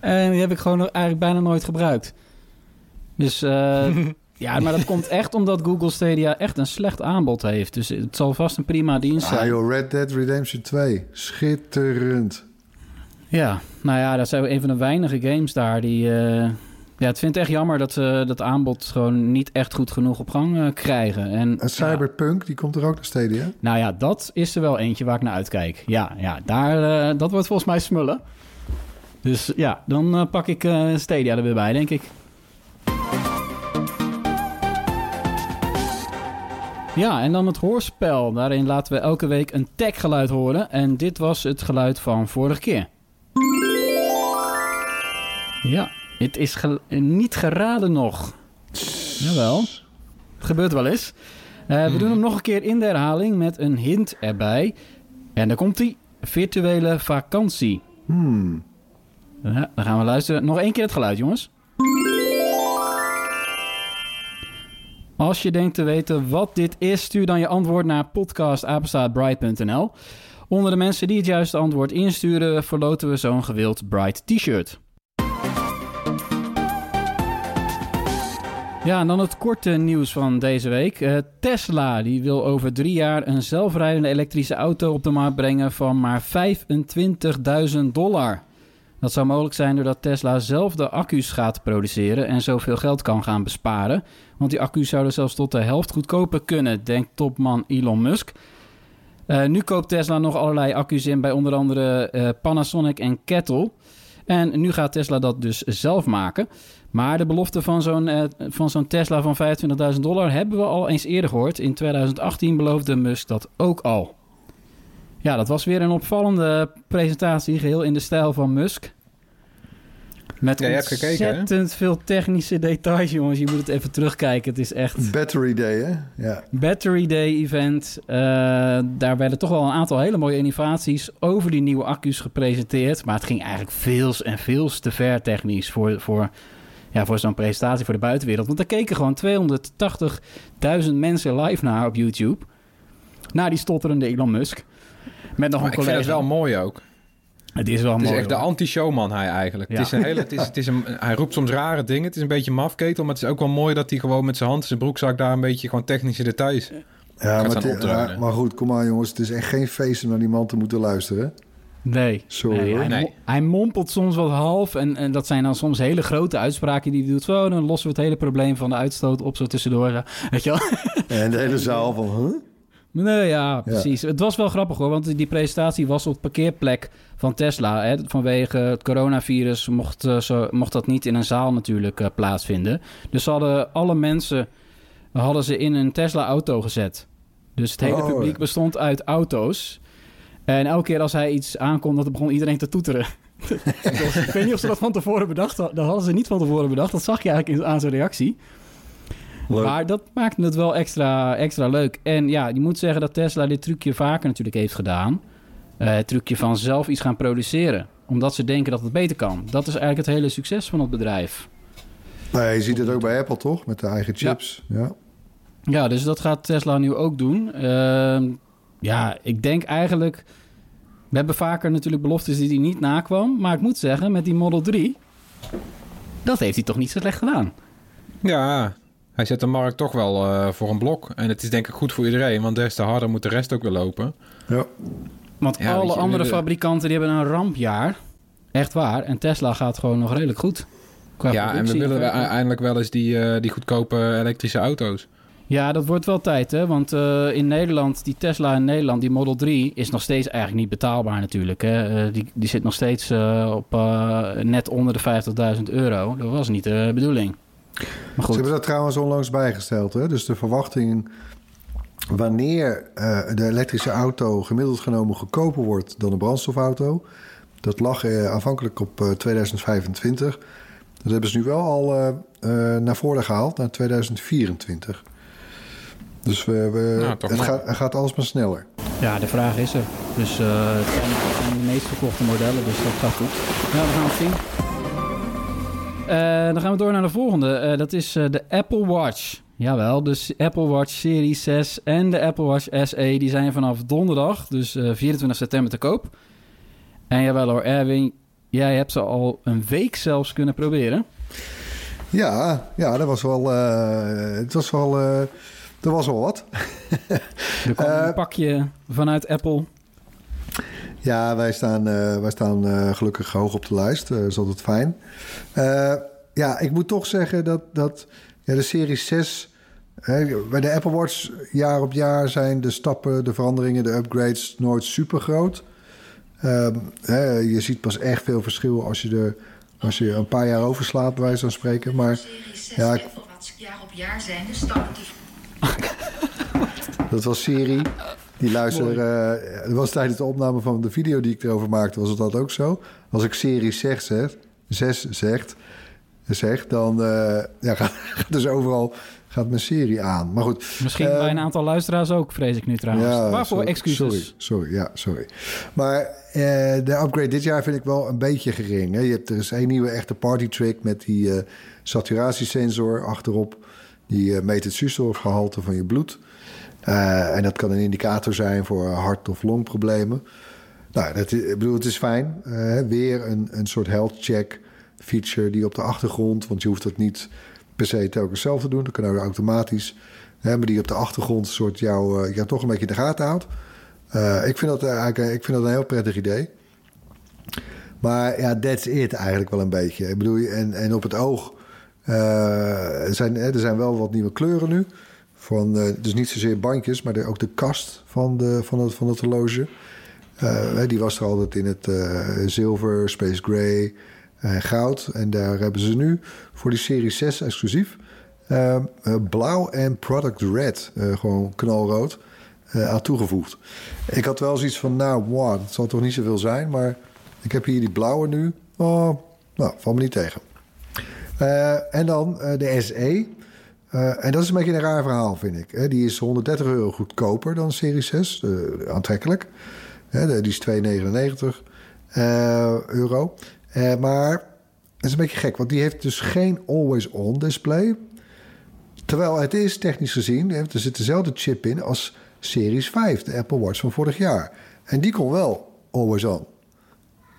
En die heb ik gewoon eigenlijk bijna nooit gebruikt. Dus eh, (laughs) ja, maar dat komt echt omdat Google Stadia echt een slecht aanbod heeft. Dus het zal vast een prima dienst Ah zijn. joh, Red Dead Redemption 2. Schitterend. Ja, nou ja, dat zijn een van de weinige games daar die... eh, ja, het vindt echt jammer dat ze dat aanbod gewoon niet echt goed genoeg op gang eh, krijgen. En, En ja, Cyberpunk, die komt er ook naar Stadia. nou ja, dat is er wel eentje waar ik naar uitkijk. Ja, ja daar, eh, dat wordt volgens mij smullen. Dus ja, dan pak ik Stadia er weer bij, denk ik. Ja, en dan het hoorspel. Daarin laten we elke week een tech-geluid horen. En dit was het geluid van vorige keer. Ja, het is ge- niet geraden nog. Jawel. Het gebeurt wel eens. Eh, we doen hem nog een keer in de herhaling met een hint erbij. En daar komt hij. Virtuele vakantie. Hmm. Ja, dan gaan we luisteren. Nog één keer het geluid, jongens. Als je denkt te weten wat dit is, stuur dan je antwoord naar podcastapenstaatbright.nl. Onder de mensen die het juiste antwoord insturen, verloten we zo'n gewild Bright t-shirt. Ja, en dan het korte nieuws van deze week. Eh, Tesla die wil over drie jaar een zelfrijdende elektrische auto op de markt brengen van maar 25.000 dollar. Dat zou mogelijk zijn doordat Tesla zelf de accu's gaat produceren en zoveel geld kan gaan besparen. Want die accu's zouden zelfs tot de helft goedkoper kunnen, denkt topman Elon Musk. Eh, nu koopt Tesla nog allerlei accu's in bij onder andere eh, Panasonic en Kettle. En nu gaat Tesla dat dus zelf maken. Maar de belofte van zo'n eh, van zo'n Tesla van 25.000 dollar hebben we al eens eerder gehoord. In 2018 beloofde Musk dat ook al. Ja, dat was weer een opvallende presentatie, geheel in de stijl van Musk. Met Ja, gekeken, ontzettend veel technische details, jongens. Je moet het even terugkijken. Het is echt... Battery Day, hè? Ja. Battery Day event. Eh, daar werden toch wel een aantal hele mooie innovaties over die nieuwe accu's gepresenteerd. Maar het ging eigenlijk veel en veel te ver technisch voor, voor, ja, voor zo'n presentatie voor de buitenwereld. Want er keken gewoon 280.000 mensen live naar op YouTube. Naar die stotterende Elon Musk. Met nog Maar een ik vind collega. het wel mooi ook. Het is wel Het is mooi. echt de anti-showman hij eigenlijk. Ja. Het is een hele, het is, het is een, hij roept soms rare dingen. Het is een beetje mafketel, maar het is ook wel mooi dat hij gewoon met zijn hand in zijn broekzak daar een beetje gewoon technische details. Ja, maar, het- ja, maar goed, kom maar jongens. Het is echt geen feest om naar die man te moeten luisteren. Nee. Sorry, nee, hoor. hij, Nee. mo- hij mompelt soms wat half. En, en dat zijn dan soms hele grote uitspraken die hij doet. Zo, dan lossen we het hele probleem van de uitstoot op zo tussendoor. Weet je wel? En de hele zaal van, huh? Nee, ja, precies. Het was wel grappig hoor, want die presentatie was op parkeerplek van Tesla. Hè. Vanwege het coronavirus mocht, eh, mocht dat niet in een zaal natuurlijk eh, plaatsvinden. Dus ze hadden alle mensen hadden ze in een Tesla-auto gezet. Dus het hele Oh, publiek bestond uit auto's. En elke keer als hij iets aankondigde, begon iedereen te toeteren. (laughs) Ik weet niet of ze dat van tevoren bedacht hadden. Dat hadden ze niet van tevoren bedacht. Dat zag je eigenlijk in- aan zijn reactie. Leuk. Maar dat maakte het wel extra, extra leuk. En ja, je moet zeggen dat Tesla dit trucje vaker natuurlijk heeft gedaan. Eh, het trucje van zelf iets gaan produceren. Omdat ze denken dat het beter kan. Dat is eigenlijk het hele succes van het bedrijf. Nee, je ziet het ook bij Apple, toch? Met de eigen chips. Ja. Ja, dus dat gaat Tesla nu ook doen. Ehm, ja, ik denk eigenlijk... We hebben vaker natuurlijk beloftes die hij niet nakwam. Maar ik moet zeggen, met die Model 3... Dat heeft hij toch niet zo slecht gedaan. Ja, hij zet de markt toch wel eh, voor een blok. En het is denk ik goed voor iedereen, want des te harder moet de rest ook weer lopen. ja. Want Ja, alle je, andere de- fabrikanten die hebben een rampjaar. Echt waar. En Tesla gaat gewoon nog redelijk goed. Qua ja, en we willen we verkoop. eindelijk wel eens die, eh, die goedkope elektrische auto's. Ja, dat wordt wel tijd, hè? Want eh, in Nederland, die Tesla in Nederland, die Model 3, is nog steeds eigenlijk niet betaalbaar natuurlijk. Hè? Eh, die, die zit nog steeds eh, op eh, net onder de 50.000 euro. Dat was niet de bedoeling. Maar Ze goed, hebben dat trouwens onlangs bijgesteld. Hè? Dus de verwachting wanneer eh, de elektrische auto gemiddeld genomen goedkoper wordt dan een brandstofauto. Dat lag eh, aanvankelijk op eh, 2025. Dat hebben ze nu wel al eh, eh, naar voren gehaald, naar 2024. Dus we, we, Nou, het, gaat, het gaat alsmaar sneller. ja, de vraag is er. Dus eh, het zijn, het zijn de meest verkochte modellen, dus dat gaat goed. Ja, we gaan het zien. Eh, dan gaan we door naar de volgende. Eh, dat is eh, de Apple Watch. Jawel, dus Apple Watch Series 6 en de Apple Watch SE... die zijn vanaf donderdag, dus eh, 24 september, te koop. En jawel hoor, Erwin, jij hebt ze al een week zelfs kunnen proberen. Ja, ja dat was wel. het was wel. er was wel wat. Er kwam (laughs) een pakje vanuit Apple. Ja, wij staan, eh, wij staan eh, gelukkig hoog op de lijst. Dat is altijd fijn. Ja, ik moet toch zeggen dat, dat ja, de Serie 6... Hè, bij de Apple Watch jaar op jaar zijn de stappen, de veranderingen, de upgrades nooit super groot. Ehm, hè, je ziet pas echt veel verschil als je, er, als je een paar jaar overslaat, bij wijze van spreken. Maar ja, ik- jaar op jaar zijn de stappen die (laughs) Dat was Siri. Die luisterde. eh dat was tijdens de opname van de video die ik erover maakte, was het dat ook zo. Als ik Siri 6 zeg, 6 zegt, zeg dan eh, ja, (laughs) gaat, dus overal gaat mijn Siri aan. Maar goed. Misschien eh, bij een aantal luisteraars ook, vrees ik nu trouwens. Waarvoor sorry, excuses? Sorry, sorry, ja, sorry. Maar eh, de upgrade dit jaar vind ik wel een beetje gering. Hè? Je hebt, er is één nieuwe echte party trick met die saturatiesensor achterop. Die meet het zuurstofgehalte van je bloed. Eh, en dat kan een indicator zijn voor hart- of longproblemen. Nou, dat, is- ik bedoel, het is fijn. Eh, weer een, een soort health check feature die op de achtergrond... want je hoeft dat niet per se telkens zelf te doen. Dat kan ook automatisch. Hè, maar die op de achtergrond soort jou, eh, jou toch een beetje in de gaten houdt. Ik, vind dat eigenlijk, ik vind dat een heel prettig idee. Maar ja, that's it eigenlijk wel een beetje. Ik bedoel, en, en op het oog... zijn, er zijn wel wat nieuwe kleuren nu. Van, eh, dus niet zozeer bandjes, maar ook de kast van, de, van, het, van het horloge. Eh, die was er altijd in het eh, zilver, space gray en goud. En daar hebben ze nu voor die serie 6 exclusief... eh, eh, blauw en product red, gewoon knalrood, aan toegevoegd. Ik had wel zoiets van, nou, wow, dat zal toch niet zoveel zijn... maar ik heb hier die blauwe nu. Oh, nou, valt me niet tegen. En dan de SE. Eh, en dat is een beetje een raar verhaal, vind ik. Die is 130 euro goedkoper dan Serie 6. eh, aantrekkelijk. Die is 2,99 eh, euro. Maar het is een beetje gek, want die heeft dus geen always-on display. Terwijl het is technisch gezien, er zit dezelfde chip in als Series 5, de Apple Watch van vorig jaar. En die kon wel always-on.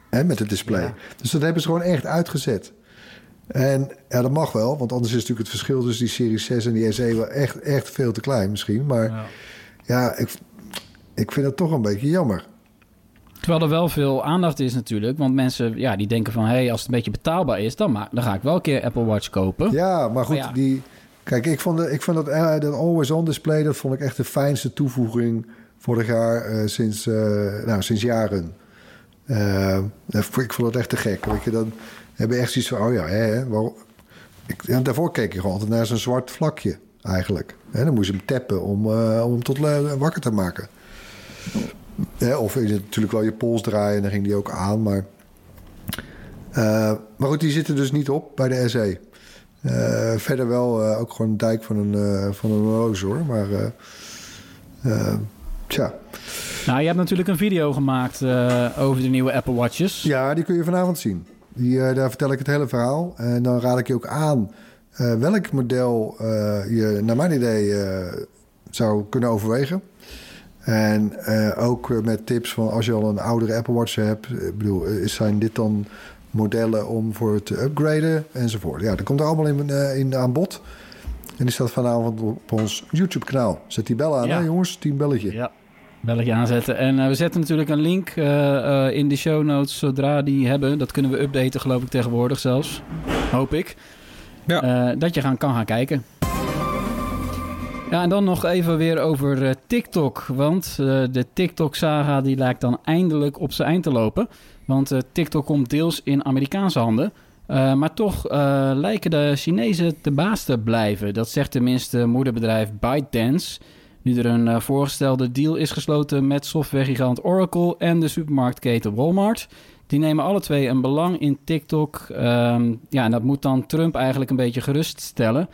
Met het display. Dus dat hebben ze gewoon echt uitgezet. En ja, dat mag wel, want anders is natuurlijk het verschil tussen die Series 6 en die SE wel echt, echt veel te klein misschien. Maar ja, Ja. ik, ik vind dat toch een beetje jammer. Terwijl er wel veel aandacht is natuurlijk. Want mensen ja, die denken van... hé, hey, als het een beetje betaalbaar is... Dan, dan ga ik wel een keer Apple Watch kopen. Ja, maar goed, Maar ja. die. Kijk, ik vond, de, ik vond dat, eh, dat always-on display, dat vond ik echt de fijnste toevoeging vorig jaar eh, sinds, eh, nou, sinds jaren. Ik vond dat echt te gek. Weet je, dan hebben echt zoiets van, oh ja, hè, waarom? Ik, ja, daarvoor keek je gewoon altijd naar zo'n zwart vlakje, eigenlijk. Hè, dan moest je hem tappen om, eh, om hem tot le- wakker te maken. Hè, of je natuurlijk wel je pols draaien en dan ging die ook aan, maar... Eh, maar goed, die zitten dus niet op bij de SE. Eh, verder wel eh, ook gewoon een dijk van een, eh, van een horloge hoor. Maar eh, eh, tja. Nou, je hebt natuurlijk een video gemaakt eh, over de nieuwe Apple Watches. Ja, die kun je vanavond zien. Die, eh, daar vertel ik het hele verhaal. En dan raad ik je ook aan eh, welk model eh, je naar mijn idee zou kunnen overwegen. En ook met tips van als je al een oudere Apple Watch hebt. Ik bedoel, zijn dit dan modellen om voor te upgraden enzovoort. Ja, dat komt er allemaal in, eh, in aan bod. En die staat vanavond op ons YouTube kanaal. Zet die bel aan Ja. hè jongens, team belletje. Ja, belletje aanzetten. En eh, we zetten natuurlijk een link eh, eh, in de show notes zodra die hebben. Dat kunnen we updaten geloof ik tegenwoordig zelfs. hoop ik. Ja. Dat je gaan, kan gaan kijken. Ja, en dan nog even weer over TikTok. Want de TikTok-saga die lijkt dan eindelijk op zijn eind te lopen. Want TikTok komt deels in Amerikaanse handen. Maar toch lijken de Chinezen de baas te blijven. Dat zegt tenminste moederbedrijf ByteDance. Nu er een eh, voorgestelde deal is gesloten met softwaregigant Oracle en de supermarktketen Walmart. Die nemen alle twee een belang in TikTok. Ehm, ja, en dat moet dan Trump eigenlijk een beetje geruststellen.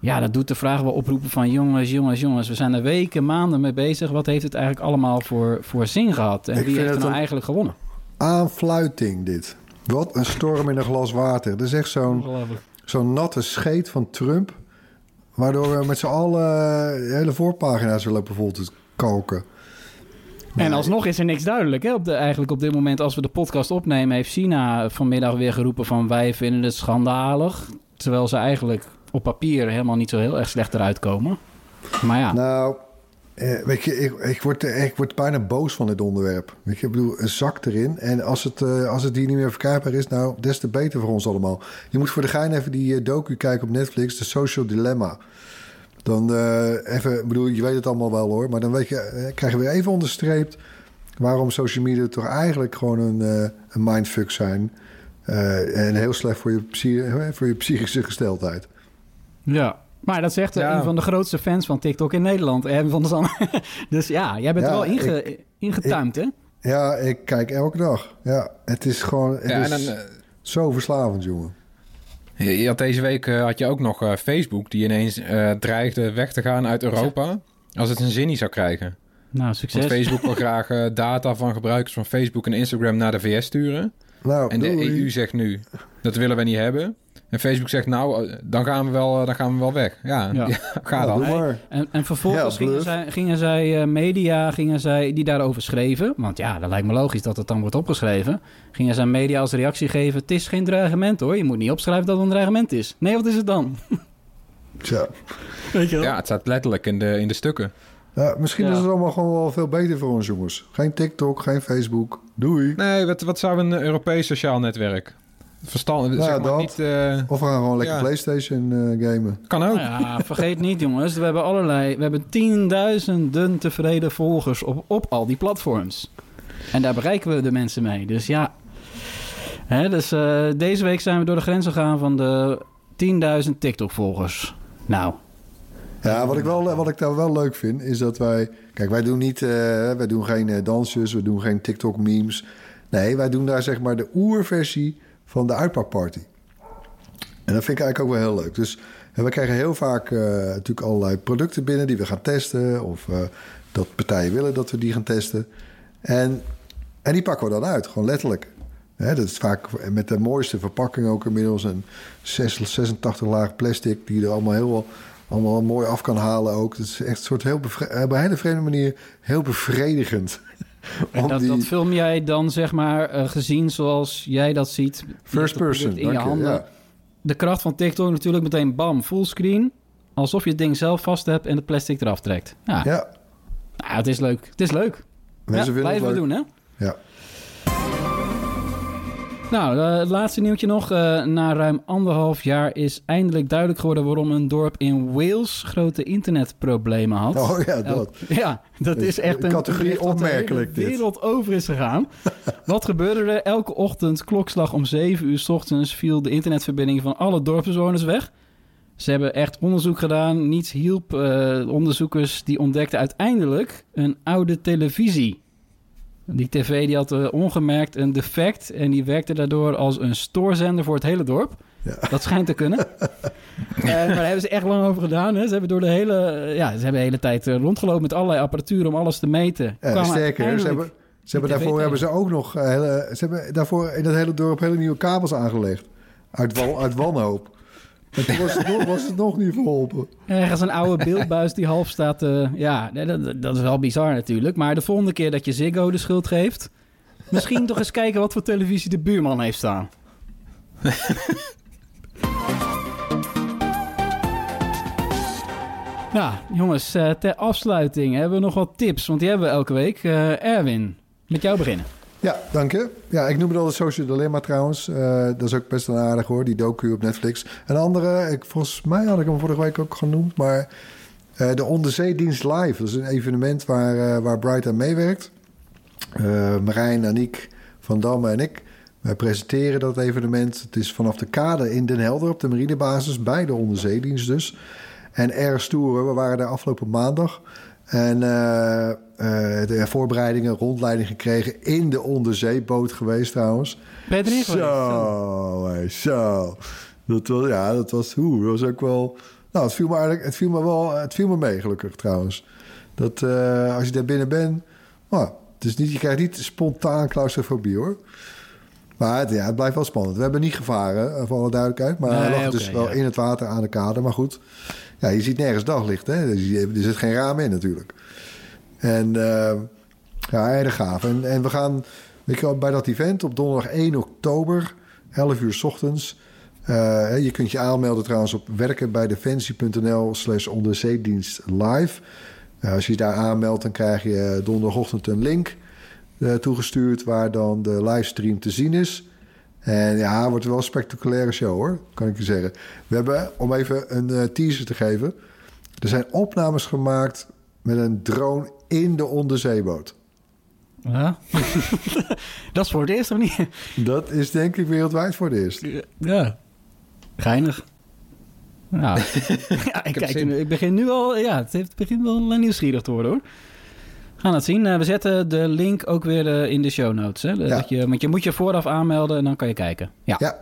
Ja, dat doet de vraag wel oproepen van jongens, jongens, jongens. We zijn er weken, maanden mee bezig. Wat heeft het eigenlijk allemaal voor, voor zin gehad? En Ik wie heeft er het nou eigenlijk gewonnen? Aanfluiting dit. Wat een storm in een glas water. Dat is echt zo'n zo'n natte scheet van Trump. Waardoor we met z'n allen de hele voorpagina's willen lopen vol te kalken. En alsnog is er niks duidelijk. Hè? Op de, eigenlijk op dit moment, als we de podcast opnemen, heeft China vanmiddag weer geroepen van wij vinden het schandalig. Terwijl ze eigenlijk op papier helemaal niet zo heel erg slecht eruit komen. Maar ja, Nou, eh, weet je, ik, ik, word, eh, ik word bijna boos van dit onderwerp. Weet je, ik bedoel, een zak erin. En als het, eh, als het hier niet meer verkrijgbaar is, nou, des te beter voor ons allemaal. Je moet voor de gein even die docu kijken op Netflix, The Social Dilemma. Dan even, bedoel, je weet het allemaal wel hoor, maar dan weet je, krijg je weer even onderstreept waarom social media toch eigenlijk gewoon een, een mindfuck zijn. En heel slecht voor je, voor je psychische gesteldheid. ja. Maar dat zegt eh, Ja. een van de grootste fans van TikTok in Nederland, Erwin van der Zand. (laughs) dus ja, jij bent Ja, er wel inge, ingetuimd, hè? Ja, ik kijk elke dag. Ja, het is gewoon het Ja, is en dan, eh, zo verslavend, jongen. je je had deze week eh, had je ook nog Facebook die ineens dreigde weg te gaan uit Europa. Als het een zin niet zou krijgen. Nou, succes. Want Facebook wil graag data van gebruikers van Facebook en Instagram naar de VS sturen. Nou, En de. EU zegt nu, dat willen we niet hebben. En Facebook zegt, nou, eh, dan gaan we wel, eh, dan gaan we wel weg. Ja, Ja. (laughs) ja. ga dan. En, en vervolgens Ja, gingen zij, gingen zij eh, media gingen zij, die daarover schreven. Want ja, dat lijkt me logisch dat het dan wordt opgeschreven. Gingen zij media als reactie geven: Het is geen dreigement hoor. Je moet niet opschrijven dat het een dreigement is. Nee, wat is het dan? (laughs) Zo. Weet je wel? Ja, het staat letterlijk in de, in de stukken. Ja, misschien Ja. is het allemaal gewoon wel veel beter voor ons, jongens. Geen TikTok, geen Facebook. Doei. Nee, wat, wat zou een Europees sociaal netwerk? Verstand, Nou, zeg maar dat. niet... eh, Of we gaan gewoon lekker Ja. PlayStation eh, gamen. kan ook. Nou ja, vergeet niet jongens. We hebben allerlei. We hebben tienduizenden tevreden volgers op, op al die platforms. En daar bereiken we de mensen mee. Dus ja. Hè, dus eh, deze week zijn we door de grens gegaan van de 10.000 TikTok-volgers. Nou, Ja, wat ik, wel, wat ik daar wel leuk vind, is dat wij... Kijk, wij doen niet... eh, wij doen geen dansjes, we doen geen TikTok-memes. Nee, wij doen daar zeg maar de oerversie van de uitpakparty. En dat vind ik eigenlijk ook wel heel leuk. Dus we krijgen heel vaak eh, natuurlijk allerlei producten binnen die we gaan testen. Of eh, dat partijen willen dat we die gaan testen. En, en die pakken we dan uit, gewoon letterlijk. Dat is vaak met de mooiste verpakking ook inmiddels. Een 86 laag plastic die er allemaal heel allemaal mooi af kan halen ook. Het is echt een soort heel eh, op een hele vreemde manier heel bevredigend. En dat, die dat film jij dan zeg maar eh, gezien zoals jij dat ziet. First person, in je handen. ja. De kracht van TikTok natuurlijk meteen bam, fullscreen. Alsof je het ding zelf vast hebt en het plastic eraf trekt. Ja, Ja, Nou, het is leuk. Het is leuk. mensen ja, blijven we doen, hè? Ja. Nou, eh, het laatste nieuwtje nog. Eh, na ruim anderhalf jaar is eindelijk duidelijk geworden waarom een dorp in Wales grote internetproblemen had. Oh ja, dat. ja, dat is echt een Categorie de hele opmerkelijk, dit. wereld over is gegaan. (laughs) Wat gebeurde er? Elke ochtend, klokslag om 7 uur 's ochtends, viel de internetverbinding van alle dorpsbewoners weg. Ze hebben echt onderzoek gedaan. Niets hielp. Eh, onderzoekers die ontdekten uiteindelijk een oude televisie. Die tv die had eh, ongemerkt een defect en die werkte daardoor als een stoorzender voor het hele dorp. Ja. Dat schijnt te kunnen. (laughs) Eh, maar daar hebben ze echt lang over gedaan. Hè. Ze hebben door de hele, eh, ja, ze hebben de hele tijd rondgelopen met allerlei apparatuur om alles te meten. Ja, sterker, ze hebben, ze hebben daarvoor hebben ze ook nog hele, ze hebben daarvoor in dat hele dorp hele nieuwe kabels aangelegd. Uit, wan, uit wanhoop. En toen was het, nog, was het nog niet verholpen. Ergens een oude beeldbuis die half staat. eh, ja, dat, dat is wel bizar natuurlijk. Maar de volgende keer dat je Ziggo de schuld geeft... misschien toch eens kijken wat voor televisie de buurman heeft staan. (laughs) nou, jongens, eh, ter afsluiting hebben we nog wat tips. Want die hebben we elke week. Eh, Erwin, met jou beginnen. Ja, dank je. Ja, ik noem het altijd Social Dilemma trouwens. Eh, dat is ook best wel aardig hoor, die docu op Netflix. Een andere, ik, volgens mij had ik hem vorige week ook genoemd, maar eh, de Onderzeedienst Live. Dat is een evenement waar, eh, waar Bright aan meewerkt. Marijn, Aniek, Van Damme en ik. Wij presenteren dat evenement. Het is vanaf de kade in Den Helder op de marinebasis bij de Onderzeedienst dus. En erg stoer. We waren daar afgelopen maandag. En eh, eh, de voorbereidingen, rondleiding gekregen in de onderzeeboot geweest trouwens. Ben je erin? Zo, zo. Dat was, ja, dat was, hoe, dat was ook wel... Nou, het viel me eigenlijk, het viel me wel, het viel me mee gelukkig trouwens. Dat eh, als je daar binnen bent, nou, het is niet, je krijgt niet spontaan claustrofobie hoor. Maar het, ja, het blijft wel spannend. We hebben niet gevaren, voor alle duidelijkheid. Maar hij Nee, lag dus wel ja. in het water aan de kade. Maar goed, ja, je ziet nergens daglicht. Hè? Dus er zit geen raam in natuurlijk. En eh, ja, erg gaaf. En, we gaan bij dat event op donderdag 1 oktober, 11 uur 's ochtends. eh, je kunt je aanmelden trouwens op werkenbijdefensie.nl slash onderzeedienst live. Eh, als je je daar aanmeldt, dan krijg je donderdagochtend een link eh, toegestuurd... waar dan de livestream te zien is. En ja, het wordt wel een spectaculaire show hoor, kan ik je zeggen. We hebben, om even een eh, teaser te geven... er zijn opnames gemaakt met een drone in de onderzeeboot. Ja. (laughs) dat is voor het eerst of niet? Dat is denk ik wereldwijd voor het eerst. Ja. Geinig. Ja, (laughs) ja ik, kijk, ik begin nu al... Ja, het heeft- het begint wel eh, nieuwsgierig te worden hoor. Gaan het zien. Eh, we zetten de link ook weer eh, in de show notes. Hè? Ja. Dat je, want je moet je vooraf aanmelden en dan kan je kijken. Ja. Ja,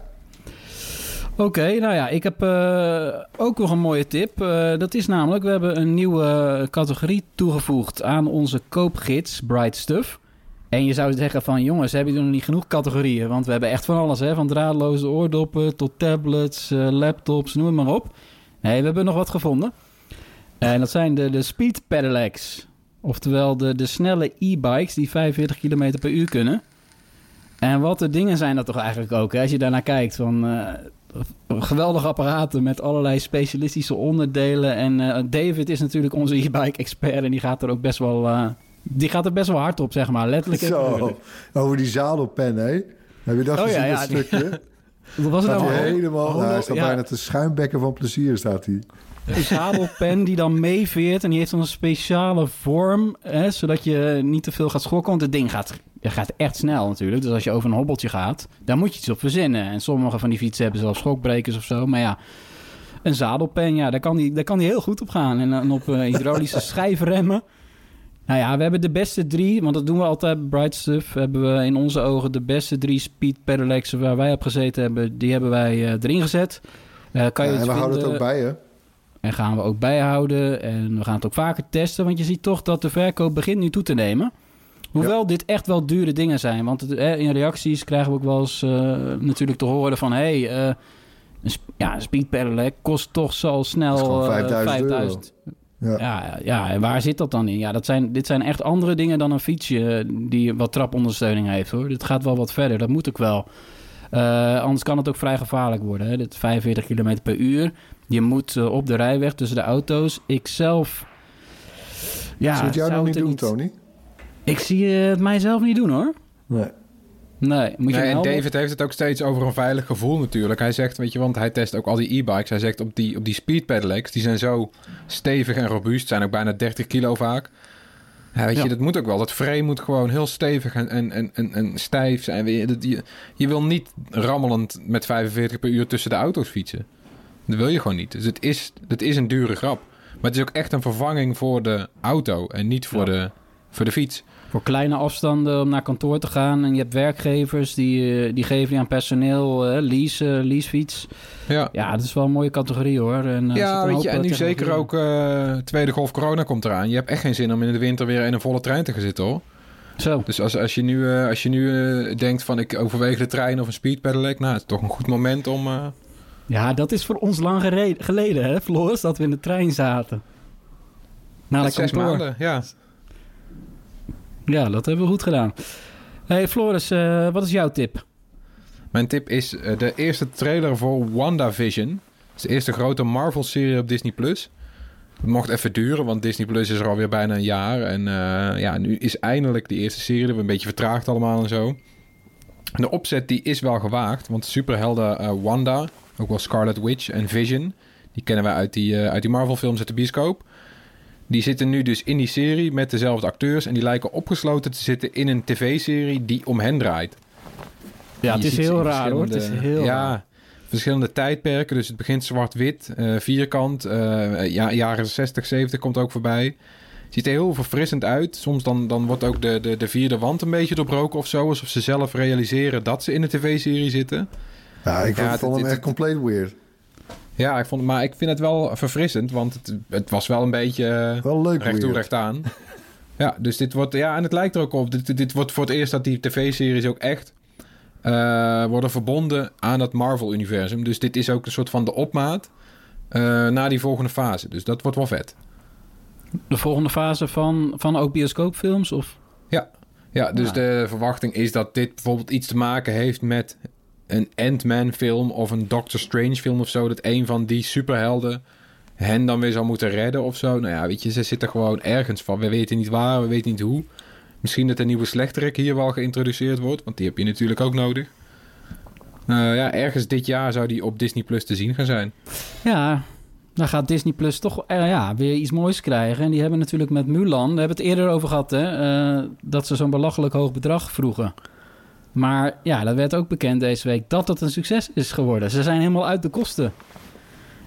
Oké, nou ja, ik heb eh, ook nog een mooie tip. Dat is namelijk, we hebben een nieuwe categorie toegevoegd aan onze koopgids Bright Stuff. En je zou zeggen van, jongens, hebben jullie nog niet genoeg categorieën? Want we hebben echt van alles, hè? van draadloze oordoppen tot tablets, laptops, noem het maar op. Nee, we hebben nog wat gevonden. En dat zijn de, de Speed Pedelecs. Oftewel de, de snelle e-bikes die 45 km per uur kunnen. En wat de dingen zijn dat toch eigenlijk ook, hè? als je daarnaar kijkt. Van, eh, geweldige apparaten met allerlei specialistische onderdelen. En eh, David is natuurlijk onze e-bike expert en die gaat er ook best wel, eh, die gaat er best wel hard op, zeg maar. Letterlijk zo. Over die zadelpen, hè? Heb je dat Oh, gezien, ja, ja, dat die- stukje? (laughs) Wat was het nou? hij helemaal... Oh, nou, hij staat ja. bijna te schuimbekken van plezier, staat hij. Een zadelpen die dan meeveert en die heeft dan een speciale vorm, hè, zodat je niet te veel gaat schokken. Want het ding gaat, het gaat echt snel natuurlijk. Dus als je over een hobbeltje gaat, daar moet je iets op verzinnen. En sommige van die fietsen hebben zelfs schokbrekers of zo. Maar ja, een zadelpen, ja, daar kan die, daar kan die heel goed op gaan. En op eh, hydraulische (laughs) schijfremmen. Nou ja, we hebben de beste drie, want dat doen we altijd bij Bright Stuff. Hebben we in onze ogen de beste drie speed pedelecs waar wij op gezeten hebben, die hebben wij eh, erin gezet. Eh, kan je Ja, en we houden het ook bij, hè? En gaan we ook bijhouden. En we gaan het ook vaker testen. Want je ziet toch dat de verkoop begint nu toe te nemen. Hoewel dit echt wel dure dingen zijn. Want het, eh, in reacties krijgen we ook wel eens eh, natuurlijk te horen van... Hé, hey, eh, een, sp- ja, een speed pedelec kost toch zo snel Dat is gewoon eh, 5000 euro. 5000. Ja. Ja, ja, en waar zit dat dan in? Ja, dat zijn, dit zijn echt andere dingen dan een fietsje eh, die wat trapondersteuning heeft hoor. Dit gaat wel wat verder, dat moet ook wel. Eh, anders kan het ook vrij gevaarlijk worden. Hè? Dit 45 km per uur. Je moet eh, op de rijweg tussen de auto's. Ik zelf... Ja, Zou het jou zou nog niet doen, Tony? Ik zie het mijzelf niet doen hoor. Nee. Nee, moet je Nee, een en? David heeft het ook steeds over een veilig gevoel natuurlijk. Hij zegt, weet je, want hij test ook al die e-bikes. Hij zegt op die, op die speed pedelecs, die zijn zo stevig en robuust. Zijn ook bijna 30 kilo vaak. Ja, weet Ja. je, dat moet ook wel. Dat frame moet gewoon heel stevig en, en, en, en, stijf zijn. Je, je, je wil niet rammelend met 45 per uur tussen de auto's fietsen. Dat wil je gewoon niet. Dus het is, het is een dure grap. Maar het is ook echt een vervanging voor de auto en niet voor, Ja. de, voor de fiets. Voor kleine afstanden om naar kantoor te gaan. En je hebt werkgevers die, eh, die geven je aan personeel eh, lease, eh, leasefiets. Ja. Ja, dat is wel een mooie categorie hoor. En, Ja, weet je, en nu zeker ook eh, tweede golf corona komt eraan. Je hebt echt geen zin om in de winter weer in een volle trein te gaan zitten, hoor. Zo. Dus als, als je nu, als je nu denkt van ik overweeg de trein of een speed pedelec, nou, het is toch een goed moment om... Ja, dat is voor ons lang geleden, hè, Floris, dat we in de trein zaten. Naar met de kantoor. maanden, ja. Ja, dat hebben we goed gedaan. hey, Floris, eh, wat is jouw tip? Mijn tip is eh, de eerste trailer voor WandaVision. Dat is de eerste grote Marvel-serie op Disney+. Plus. Het mocht even duren, want Disney Plus is er alweer bijna een jaar. En eh, ja, nu is eindelijk die eerste serie. Dat we een beetje vertraagd allemaal en zo. De opzet die is wel gewaagd. Want de superhelden Wanda, ook wel Scarlet Witch en Vision... die kennen wij uit die, eh, uit die Marvel films uit de bioscoop. Die zitten nu dus in die serie met dezelfde acteurs... en die lijken opgesloten te zitten in een tv-serie die om hen draait. Ja, het is heel raar hoor. Het is heel ja, raar. verschillende tijdperken. Dus het begint zwart-wit, eh, vierkant. eh, ja, jaren 60, 70 komt ook voorbij. Ziet er heel verfrissend uit. Soms dan, dan wordt ook de, de, de vierde wand een beetje doorbroken of zo. Alsof ze zelf realiseren dat ze in een tv-serie zitten. Ja, ik Ja, vond dit- hem echt compleet weird. Ja, ik vond, maar ik vind het wel verfrissend. Want het, het was wel een beetje eh, Wel leuk recht toe, recht aan. (laughs) Ja, dus dit wordt... Ja, en het lijkt er ook op. Dit, dit wordt voor het eerst dat die tv-series ook echt... eh, worden verbonden aan het Marvel-universum. Dus dit is ook een soort van de opmaat eh naar die volgende fase. Dus dat wordt wel vet. De volgende fase van, van ook bioscoopfilms? Of? Ja, dus Ja. de verwachting is dat dit bijvoorbeeld iets te maken heeft met een Ant-Man film of een Doctor Strange film of zo. Dat een van die superhelden hen dan weer zou moeten redden of zo. Nou ja, weet je, ze zitten gewoon ergens van. We weten niet waar, we weten niet hoe. Misschien dat de nieuwe slechterik hier wel geïntroduceerd wordt, want die heb je natuurlijk ook nodig. Eh, ja, ergens dit jaar zou die op Disney Plus te zien gaan zijn. Ja, dan gaat Disney Plus toch eh, ja, weer iets moois krijgen. En die hebben natuurlijk met Mulan, daar hebben we het eerder over gehad, hè, eh, dat ze zo'n belachelijk hoog bedrag vroegen. Maar ja, dat werd ook bekend deze week dat het een succes is geworden. Ze zijn helemaal uit de kosten.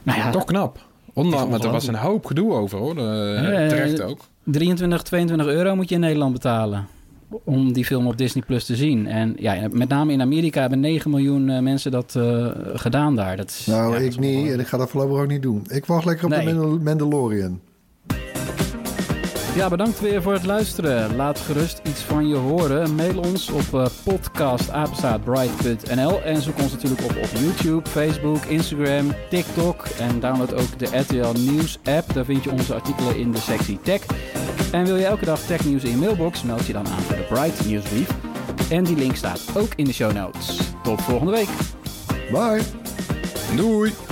Nou ja, Toch knap. Ondanks, want er was een hoop gedoe over hoor. Eh, Ja, terecht eh, ook. 23, 22 euro moet je in Nederland betalen om die film op Disney Plus te zien. En ja, met name in Amerika hebben 9 miljoen eh, mensen dat eh, gedaan daar. Dat is, Nou, ja, dat is ik niet. En ik ga dat voorlopig ook niet doen. Ik wacht lekker op Nee. de Mandal- Mandalorian. Ja, bedankt weer voor het luisteren. Laat gerust iets van je horen. Mail ons op uh, podcastapenstaatbright.nl en zoek ons natuurlijk op op YouTube, Facebook, Instagram, TikTok en download ook de RTL Nieuws app. Daar vind je onze artikelen in de sectie Tech. En wil je elke dag technieuws in je mailbox, meld je dan aan voor de Bright Nieuwsbrief. En die link staat ook in de show notes. Tot volgende week. Bye! Doei!